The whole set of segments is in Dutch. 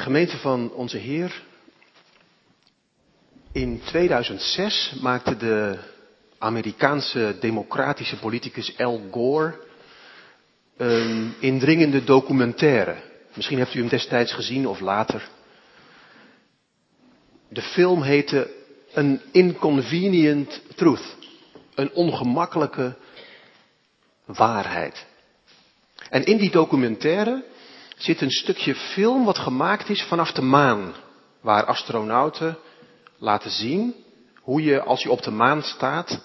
Gemeente van onze Heer. In 2006 maakte de Amerikaanse democratische politicus Al Gore een indringende documentaire. Misschien hebt u hem destijds gezien of later. De film heette An Inconvenient Truth. Een ongemakkelijke waarheid. En in die documentaire zit een stukje film wat gemaakt is vanaf de maan. Waar astronauten laten zien hoe je als je op de maan staat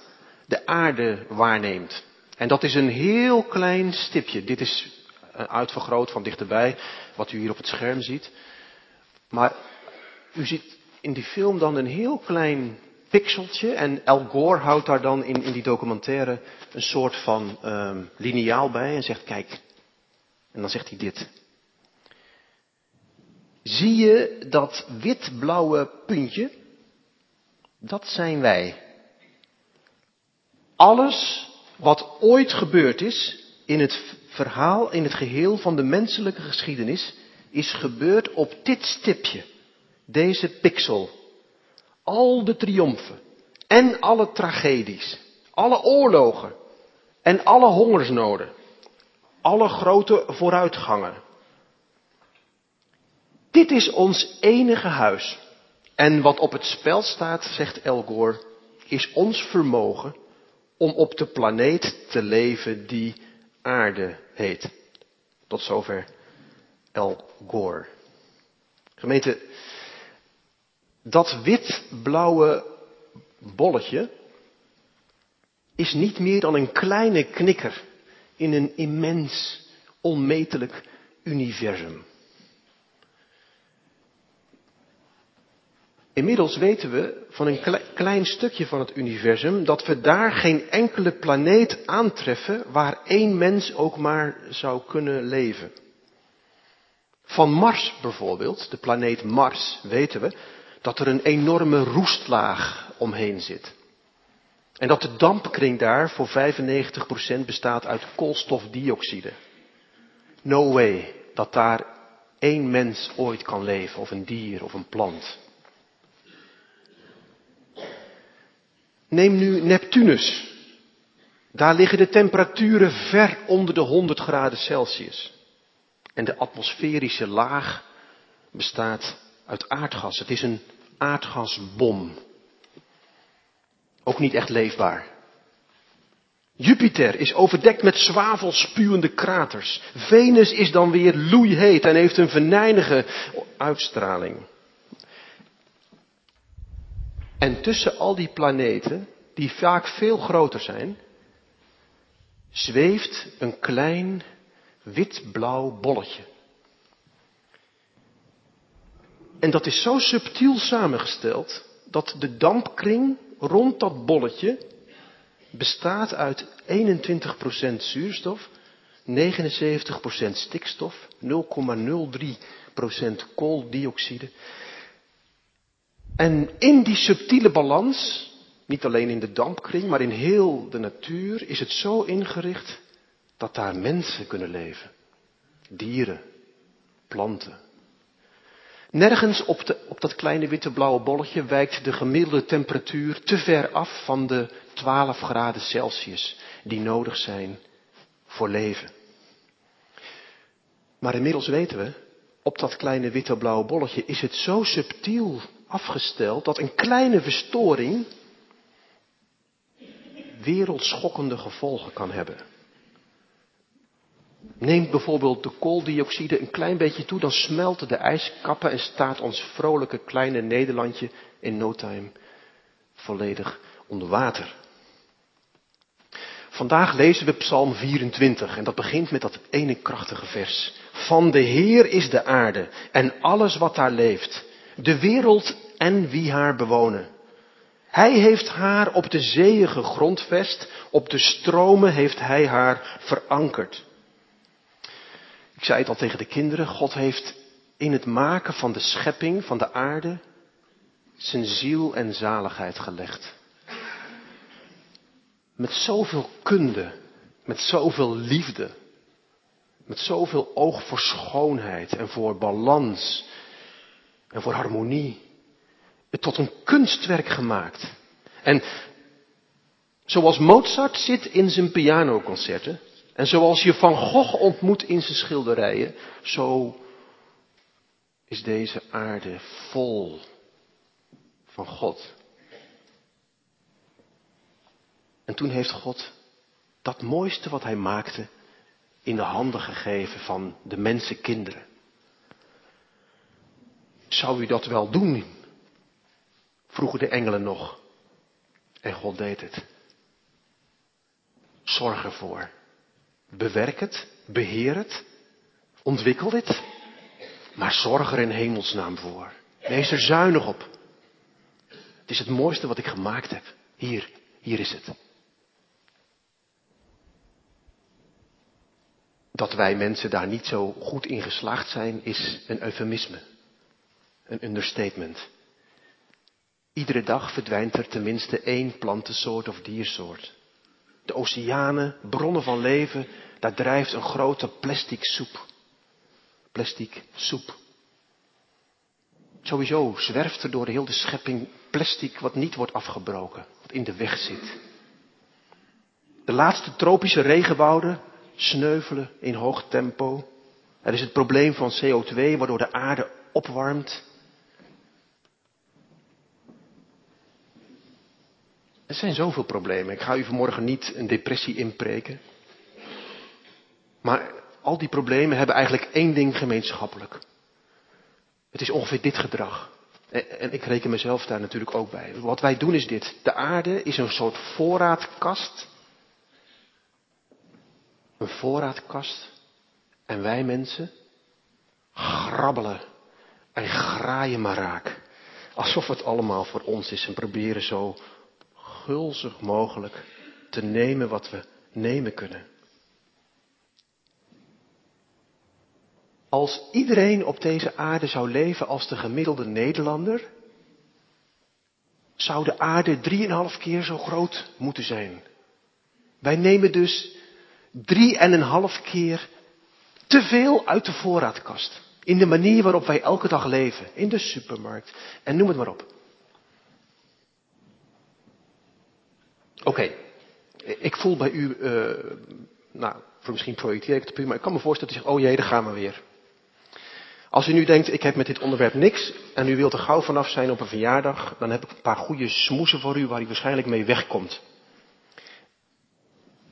de aarde waarneemt. En dat is een heel klein stipje. Dit is uitvergroot van dichterbij, wat u hier op het scherm ziet. Maar u ziet in die film dan een heel klein pixeltje. En Al Gore houdt daar dan in, in die documentaire een soort van um, liniaal bij en zegt, kijk. En dan zegt hij dit. Zie je dat wit-blauwe puntje? Dat zijn wij. Alles wat ooit gebeurd is in het verhaal, in het geheel van de menselijke geschiedenis, is gebeurd op dit stipje, deze pixel. Al de triomfen en alle tragedies, alle oorlogen en alle hongersnoden, alle grote vooruitgangen. Dit is ons enige huis. En wat op het spel staat, zegt El Gore, is ons vermogen om op de planeet te leven die aarde heet. Tot zover El Gore. Gemeente, dat wit-blauwe bolletje is niet meer dan een kleine knikker in een immens, onmetelijk universum. Inmiddels weten we van een klein stukje van het universum dat we daar geen enkele planeet aantreffen waar één mens ook maar zou kunnen leven. Van Mars bijvoorbeeld, de planeet Mars, weten we dat er een enorme roestlaag omheen zit. En dat de dampkring daar voor 95% bestaat uit koolstofdioxide. No way dat daar één mens ooit kan leven, of een dier of een plant. Neem nu Neptunus. Daar liggen de temperaturen ver onder de 100 graden Celsius. En de atmosferische laag bestaat uit aardgas. Het is een aardgasbom. Ook niet echt leefbaar. Jupiter is overdekt met zwavelspuwende kraters. Venus is dan weer loeiheet en heeft een venijnige uitstraling. En tussen al die planeten, die vaak veel groter zijn, zweeft een klein wit-blauw bolletje. En dat is zo subtiel samengesteld dat de dampkring rond dat bolletje bestaat uit 21% zuurstof, 79% stikstof, 0,03% kooldioxide en in die subtiele balans, niet alleen in de dampkring, maar in heel de natuur, is het zo ingericht dat daar mensen kunnen leven. Dieren, planten. Nergens op, de, op dat kleine witte blauwe bolletje wijkt de gemiddelde temperatuur te ver af van de 12 graden Celsius die nodig zijn voor leven. Maar inmiddels weten we, op dat kleine witte blauwe bolletje is het zo subtiel afgesteld dat een kleine verstoring wereldschokkende gevolgen kan hebben. Neemt bijvoorbeeld de kooldioxide een klein beetje toe, dan smelten de ijskappen en staat ons vrolijke kleine Nederlandje in no time volledig onder water. Vandaag lezen we Psalm 24 en dat begint met dat ene krachtige vers. Van de Heer is de aarde en alles wat daar leeft de wereld en wie haar bewonen. Hij heeft haar op de zeeën gegrondvest, op de stromen heeft hij haar verankerd. Ik zei het al tegen de kinderen, God heeft in het maken van de schepping, van de aarde, zijn ziel en zaligheid gelegd. Met zoveel kunde, met zoveel liefde, met zoveel oog voor schoonheid en voor balans en voor harmonie. Tot een kunstwerk gemaakt. En zoals Mozart zit in zijn pianoconcerten, en zoals je Van Gogh ontmoet in zijn schilderijen, zo is deze aarde vol van God. En toen heeft God dat mooiste wat hij maakte in de handen gegeven van de mensenkinderen. Zou u dat wel doen? Vroegen de engelen nog. En God deed het. Zorg ervoor. Bewerk het, beheer het, ontwikkel het, maar zorg er in hemelsnaam voor. Wees er zuinig op. Het is het mooiste wat ik gemaakt heb. Hier, hier is het. Dat wij mensen daar niet zo goed in geslaagd zijn, is een eufemisme. Een understatement. Iedere dag verdwijnt er tenminste één plantensoort of diersoort. De oceanen, bronnen van leven, daar drijft een grote plastic soep. Plastic soep. Sowieso zwerft er door heel de schepping plastic wat niet wordt afgebroken, wat in de weg zit. De laatste tropische regenwouden sneuvelen in hoog tempo. Er is het probleem van CO2 waardoor de aarde opwarmt. Er zijn zoveel problemen. Ik ga u vanmorgen niet een depressie inpreken. Maar al die problemen hebben eigenlijk één ding gemeenschappelijk. Het is ongeveer dit gedrag. En ik reken mezelf daar natuurlijk ook bij. Wat wij doen is dit. De aarde is een soort voorraadkast. Een voorraadkast. En wij mensen grabbelen en graaien maar raak. Alsof het allemaal voor ons is en proberen zo gulzig mogelijk te nemen wat we nemen kunnen. Als iedereen op deze aarde zou leven als de gemiddelde Nederlander, zou de aarde drieënhalf keer zo groot moeten zijn. Wij nemen dus drie en een half keer te veel uit de voorraadkast. In de manier waarop wij elke dag leven. In de supermarkt. En noem het maar op. Oké. Ik voel bij u, uh, nou, misschien projecteer ik het op u, maar ik kan me voorstellen dat u zegt, oh jee, daar gaan we weer. Als u nu denkt, ik heb met dit onderwerp niks en u wilt er gauw vanaf zijn op een verjaardag, dan heb ik een paar goede smoesen voor u waar u waarschijnlijk mee wegkomt.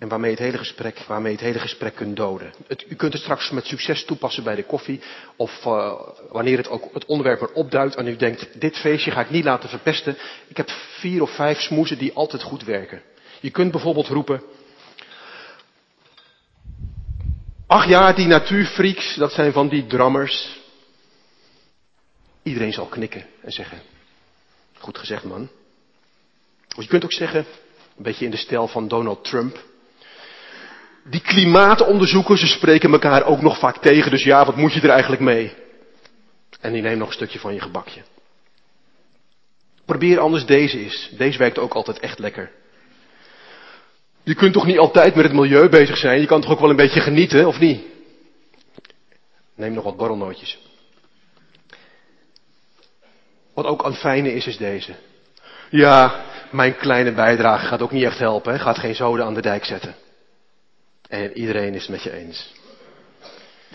En waarmee het hele gesprek, waarmee het hele gesprek kunt doden. Het, u kunt het straks met succes toepassen bij de koffie. Of uh, wanneer het ook het onderwerp er opduidt en u denkt, dit feestje ga ik niet laten verpesten. Ik heb vier of vijf smoesen die altijd goed werken. Je kunt bijvoorbeeld roepen, ach ja, die natuurfreaks, dat zijn van die drummers. Iedereen zal knikken en zeggen, goed gezegd man. Of je kunt ook zeggen, een beetje in de stijl van Donald Trump. Die klimaatonderzoekers, ze spreken elkaar ook nog vaak tegen, dus ja, wat moet je er eigenlijk mee? En die neemt nog een stukje van je gebakje. Probeer anders deze is. Deze werkt ook altijd echt lekker. Je kunt toch niet altijd met het milieu bezig zijn? Je kan toch ook wel een beetje genieten, of niet? Neem nog wat borrelnootjes. Wat ook aan fijne is, is deze. Ja, mijn kleine bijdrage gaat ook niet echt helpen. Gaat geen zoden aan de dijk zetten. En iedereen is met je eens.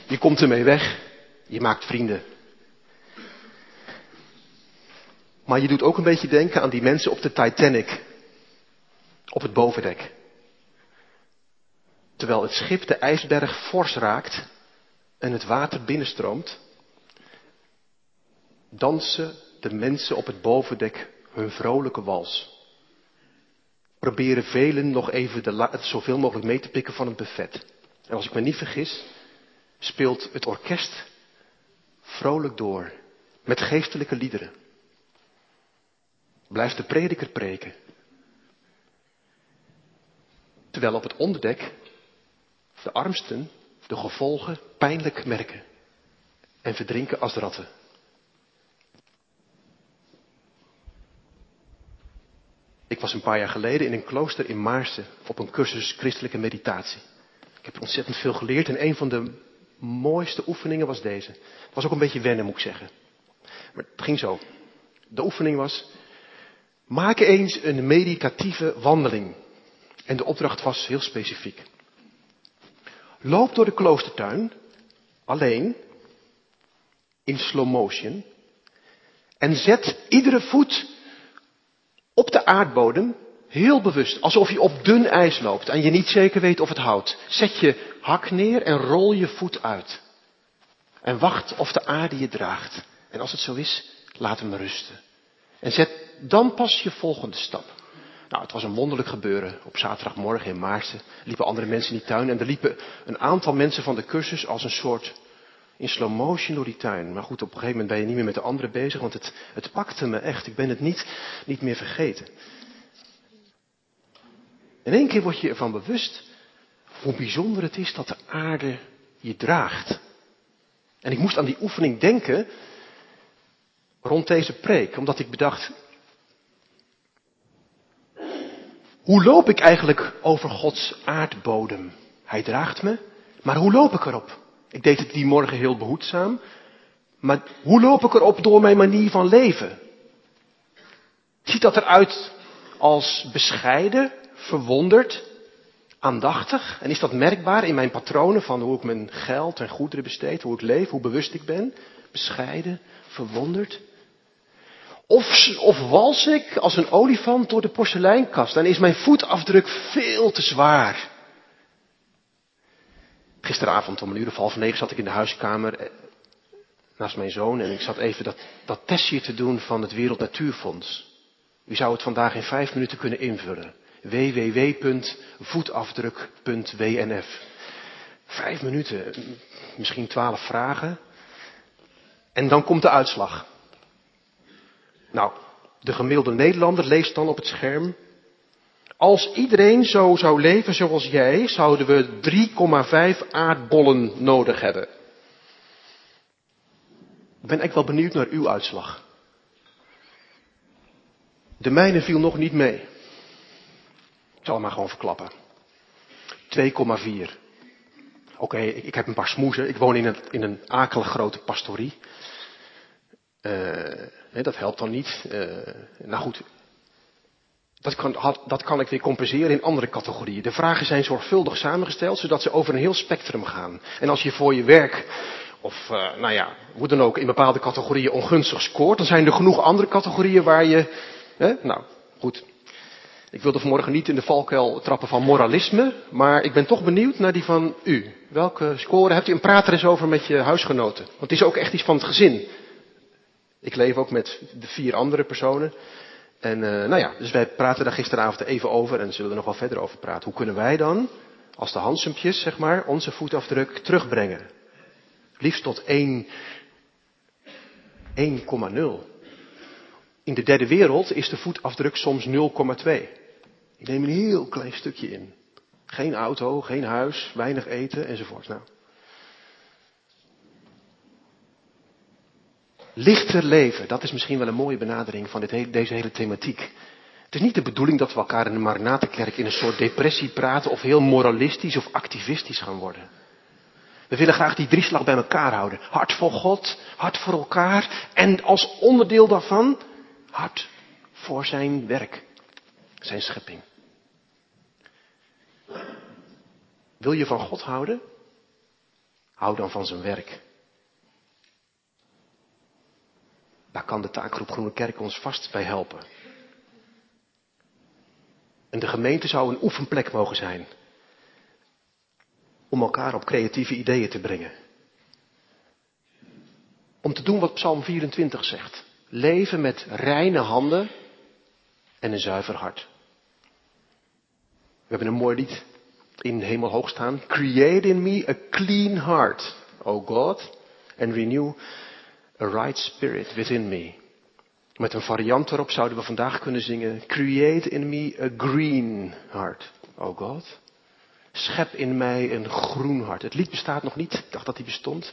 Je komt ermee weg. Je maakt vrienden. Maar je doet ook een beetje denken aan die mensen op de Titanic. Op het bovendek. Terwijl het schip de ijsberg fors raakt en het water binnenstroomt, dansen de mensen op het bovendek hun vrolijke wals. Proberen velen nog even de zoveel mogelijk mee te pikken van het buffet. En als ik me niet vergis, speelt het orkest vrolijk door met geestelijke liederen. Blijft de prediker preken. Terwijl op het onderdek de armsten de gevolgen pijnlijk merken en verdrinken als ratten. Ik was een paar jaar geleden in een klooster in Maarsen op een cursus christelijke meditatie. Ik heb ontzettend veel geleerd en een van de mooiste oefeningen was deze. Het was ook een beetje wennen, moet ik zeggen. Maar het ging zo. De oefening was, maak eens een meditatieve wandeling. En de opdracht was heel specifiek. Loop door de kloostertuin, alleen, in slow motion, en zet iedere voet op de aardbodem heel bewust, alsof je op dun ijs loopt en je niet zeker weet of het houdt. Zet je hak neer en rol je voet uit. En wacht of de aarde je draagt. En als het zo is, laat hem rusten. En zet dan pas je volgende stap. Nou, het was een wonderlijk gebeuren. Op zaterdagmorgen in Maarsen liepen andere mensen in die tuin. En er liepen een aantal mensen van de cursus als een soort in slow motion door die tuin. Maar goed, op een gegeven moment ben je niet meer met de anderen bezig, want het, het pakte me echt. Ik ben het niet, niet meer vergeten. In één keer word je ervan bewust hoe bijzonder het is dat de aarde je draagt. En ik moest aan die oefening denken rond deze preek, omdat ik bedacht, hoe loop ik eigenlijk over Gods aardbodem? Hij draagt me, maar hoe loop ik erop? Ik deed het die morgen heel behoedzaam, maar hoe loop ik erop door mijn manier van leven? Ziet dat eruit als bescheiden, verwonderd, aandachtig? En is dat merkbaar in mijn patronen van hoe ik mijn geld en goederen besteed, hoe ik leef, hoe bewust ik ben? Bescheiden, verwonderd? Of, of wals ik als een olifant door de porseleinkast en is mijn voetafdruk veel te zwaar? Gisteravond om een uur of half negen zat ik in de huiskamer eh, naast mijn zoon en ik zat even dat, dat testje te doen van het Wereld Natuurfonds. U zou het vandaag in vijf minuten kunnen invullen www.voetafdruk.wnf. Vijf minuten, misschien twaalf vragen. En dan komt de uitslag. Nou, de gemiddelde Nederlander leest dan op het scherm. Als iedereen zo zou leven zoals jij, zouden we 3,5 aardbollen nodig hebben. Ik ben echt wel benieuwd naar uw uitslag. De mijne viel nog niet mee zal hem maar gewoon verklappen. 2,4. Oké, ik, ik, heb een paar smoezen. Ik woon in een, in een akelig grote pastorie. Uh, dat helpt dan niet. Uh, nou goed, dat kan, dat kan ik weer compenseren in andere categorieën. De vragen zijn zorgvuldig samengesteld, zodat ze over een heel spectrum gaan. En als je voor je werk, of uh, nou ja, hoe dan ook, in bepaalde categorieën ongunstig scoort, dan zijn er genoeg andere categorieën waar je, hè, nou goed, ik wilde vanmorgen niet in de valkuil trappen van moralisme, maar ik ben toch benieuwd naar die van u. Welke score hebt u? En praat er eens over met je huisgenoten. Want het is ook echt iets van het gezin. Ik leef ook met de vier andere personen. En uh, nou ja, dus wij praten daar gisteravond even over en zullen er nog wel verder over praten. Hoe kunnen wij dan, als de Hansumpjes, zeg maar, onze voetafdruk terugbrengen? Liefst tot 1, 1,0. In de derde wereld is de voetafdruk soms 0,2. Ik neem een heel klein stukje in. Geen auto, geen huis, weinig eten enzovoort. Nou. Lichter leven, dat is misschien wel een mooie benadering van dit, deze hele thematiek. Het is niet de bedoeling dat we elkaar in de Marnatenkerk in een soort depressie praten of heel moralistisch of activistisch gaan worden. We willen graag die drieslag bij elkaar houden. Hart voor God, hart voor elkaar en als onderdeel daarvan hart voor zijn werk, zijn schepping. Wil je van God houden? Hou dan van zijn werk. Daar kan de taakgroep Groene Kerk ons vast bij helpen. En de gemeente zou een oefenplek mogen zijn. Om elkaar op creatieve ideeën te brengen. Om te doen wat Psalm 24 zegt. Leven met reine handen en een zuiver hart. We hebben een mooi lied in hemel hoog staan. Create in me a clean heart, O God, and renew a right spirit within me. Met een variant erop zouden we vandaag kunnen zingen. Create in me a green heart, O God. Schep in mij een groen hart. Het lied bestaat nog niet. Ik dacht dat hij bestond.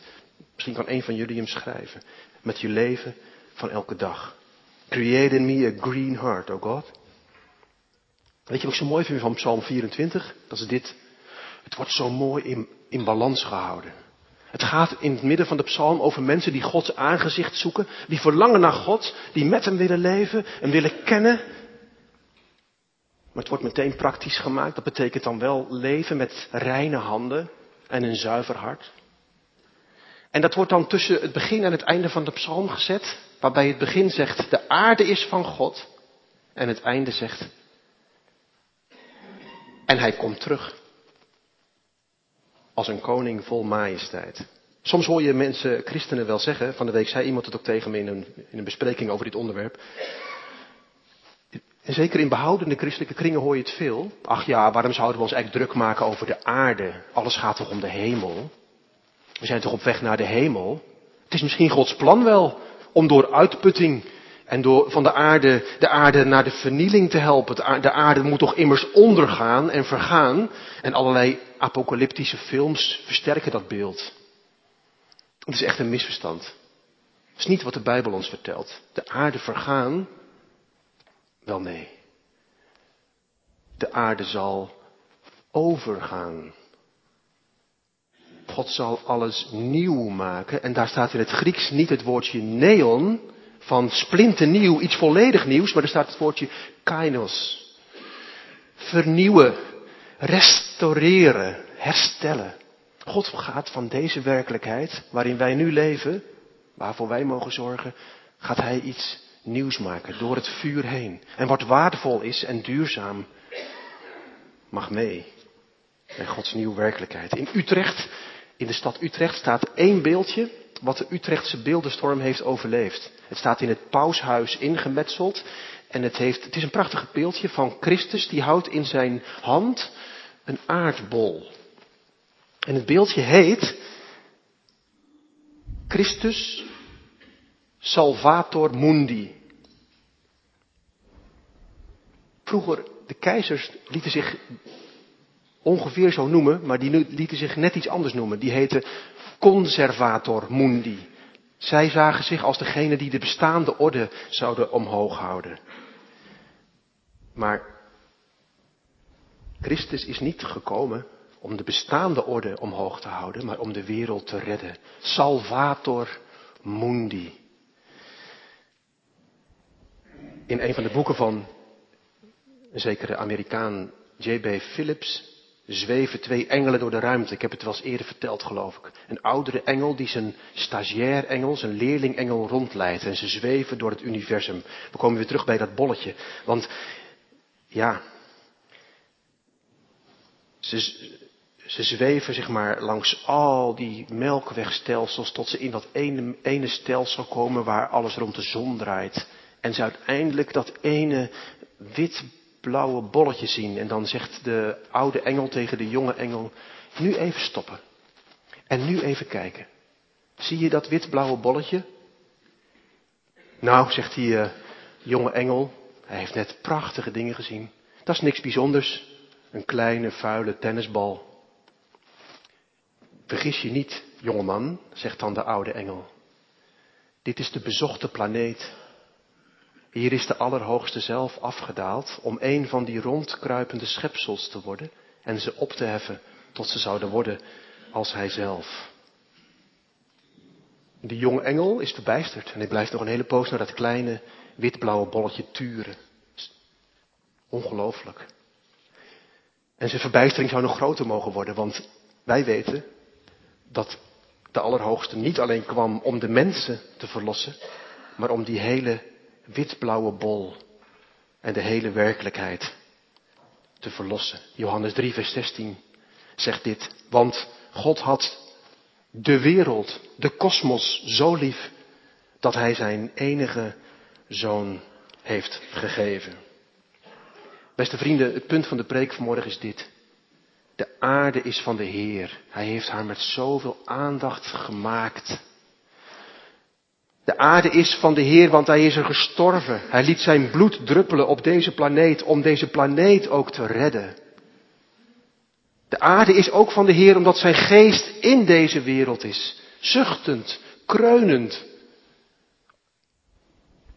Misschien kan een van jullie hem schrijven. Met je leven van elke dag. Create in me a green heart, oh God. Weet je wat ik zo mooi vind van Psalm 24? Dat is dit. Het wordt zo mooi in, in balans gehouden. Het gaat in het midden van de psalm over mensen die Gods aangezicht zoeken, die verlangen naar God, die met hem willen leven en willen kennen. Maar het wordt meteen praktisch gemaakt. Dat betekent dan wel leven met reine handen en een zuiver hart. En dat wordt dan tussen het begin en het einde van de psalm gezet, waarbij het begin zegt, de aarde is van God, en het einde zegt, en hij komt terug. Als een koning vol majesteit. Soms hoor je mensen, christenen wel zeggen, van de week zei iemand het ook tegen me in een, in een bespreking over dit onderwerp. En zeker in behoudende christelijke kringen hoor je het veel. Ach ja, waarom zouden we ons eigenlijk druk maken over de aarde? Alles gaat toch om de hemel? We zijn toch op weg naar de hemel? Het is misschien Gods plan wel om door uitputting en door van de aarde, de aarde naar de vernieling te helpen. De aarde moet toch immers ondergaan en vergaan. En allerlei apocalyptische films versterken dat beeld. Het is echt een misverstand. Het is niet wat de Bijbel ons vertelt. De aarde vergaan. Wel nee. De aarde zal overgaan. God zal alles nieuw maken. En daar staat in het Grieks niet het woordje neon van splinternieuw, iets volledig nieuws, maar er staat het woordje kainos. Vernieuwen, restaureren, herstellen. God gaat van deze werkelijkheid waarin wij nu leven, waarvoor wij mogen zorgen, gaat Hij iets nieuws maken door het vuur heen. En wat waardevol is en duurzaam, mag mee bij Gods nieuwe werkelijkheid. In Utrecht, in de stad Utrecht, staat één beeldje wat de Utrechtse beeldenstorm heeft overleefd. Het staat in het paushuis ingemetseld. En het, heeft, het is een prachtig beeldje van Christus die houdt in zijn hand een aardbol. En het beeldje heet Christus Salvator Mundi. Vroeger, de keizers lieten zich ongeveer zo noemen, maar die lieten zich net iets anders noemen. Die heten Conservator Mundi. Zij zagen zich als degene die de bestaande orde zouden omhoog houden. Maar Christus is niet gekomen om de bestaande orde omhoog te houden, maar om de wereld te redden. Salvator Mundi. In een van de boeken van een zekere Amerikaan J.B. Phillips zweven twee engelen door de ruimte. Ik heb het wel eens eerder verteld, geloof ik. Een oudere engel die zijn stagiair engel, zijn leerling-engel rondleidt. En ze zweven door het universum. We komen weer terug bij dat bolletje. Want, ja. Ze, ze zweven, zeg maar, langs al die melkwegstelsels. Tot ze in dat ene, ene stelsel komen waar alles rond de zon draait. En ze uiteindelijk dat ene wit blauwe bolletje zien. En dan zegt de oude engel tegen de jonge engel, nu even stoppen. En nu even kijken. Zie je dat wit-blauwe bolletje? Nou, zegt die uh, jonge engel, hij heeft net prachtige dingen gezien. Dat is niks bijzonders. Een kleine, vuile tennisbal. Vergis je niet, jongeman, zegt dan de oude engel. Dit is de bezochte planeet hier is de Allerhoogste zelf afgedaald om een van die rondkruipende schepsels te worden en ze op te heffen tot ze zouden worden als Hij zelf. Die jonge engel is verbijsterd en hij blijft nog een hele poos naar dat kleine witblauwe bolletje turen. Ongelooflijk. En zijn verbijstering zou nog groter mogen worden, want wij weten dat de Allerhoogste niet alleen kwam om de mensen te verlossen, maar om die hele witblauwe bol en de hele werkelijkheid te verlossen. Johannes 3, vers 16 zegt dit. Want God had de wereld, de kosmos zo lief dat Hij zijn enige zoon heeft gegeven. Beste vrienden, het punt van de preek vanmorgen is dit. De aarde is van de Heer. Hij heeft haar met zoveel aandacht gemaakt. De aarde is van de Heer, want Hij is er gestorven. Hij liet zijn bloed druppelen op deze planeet om deze planeet ook te redden. De aarde is ook van de Heer omdat Zijn geest in deze wereld is. Zuchtend, kreunend.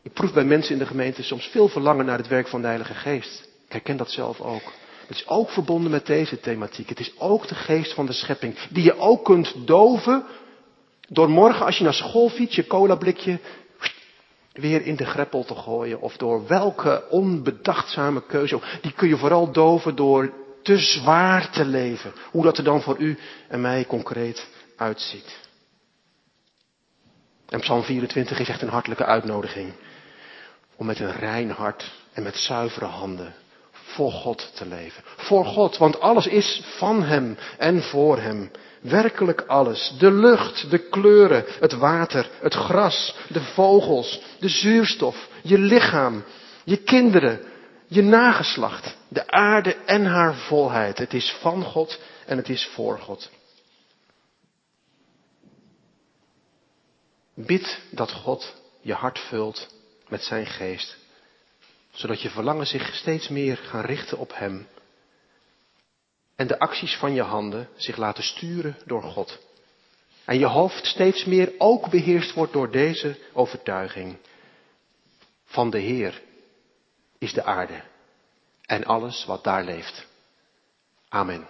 Ik proef bij mensen in de gemeente soms veel verlangen naar het werk van de Heilige Geest. Ik herken dat zelf ook. Het is ook verbonden met deze thematiek. Het is ook de geest van de schepping, die je ook kunt doven Door morgen als je naar school fietst, je colablikje weer in de greppel te gooien. Of door welke onbedachtzame keuze. Die kun je vooral doven door te zwaar te leven. Hoe dat er dan voor u en mij concreet uitziet. En Psalm 24 is echt een hartelijke uitnodiging. Om met een rein hart en met zuivere handen voor God te leven. Voor God, want alles is van Hem en voor Hem. Werkelijk alles. De lucht, de kleuren, het water, het gras, de vogels, de zuurstof, je lichaam, je kinderen, je nageslacht, de aarde en haar volheid. Het is van God en het is voor God. Bid dat God je hart vult met zijn geest, zodat je verlangen zich steeds meer gaan richten op Hem en de acties van je handen zich laten sturen door God. En je hoofd steeds meer ook beheerst wordt door deze overtuiging. Van de Heer is de aarde en alles wat daar leeft. Amen.